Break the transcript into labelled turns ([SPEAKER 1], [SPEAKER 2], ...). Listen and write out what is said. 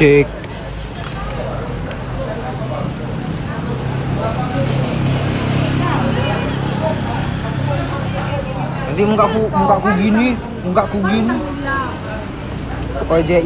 [SPEAKER 1] Cek. Nanti mukaku mukaku gini, mukaku gini. Pokoknya